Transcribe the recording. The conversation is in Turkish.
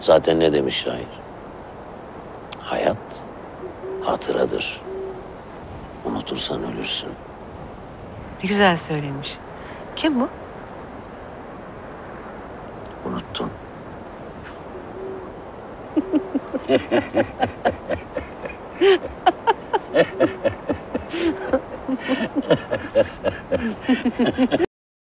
Zaten ne demiş şair? Hayat hatıradır. Unutursan ölürsün. Ne güzel söylemiş. Kim bu? Unuttun.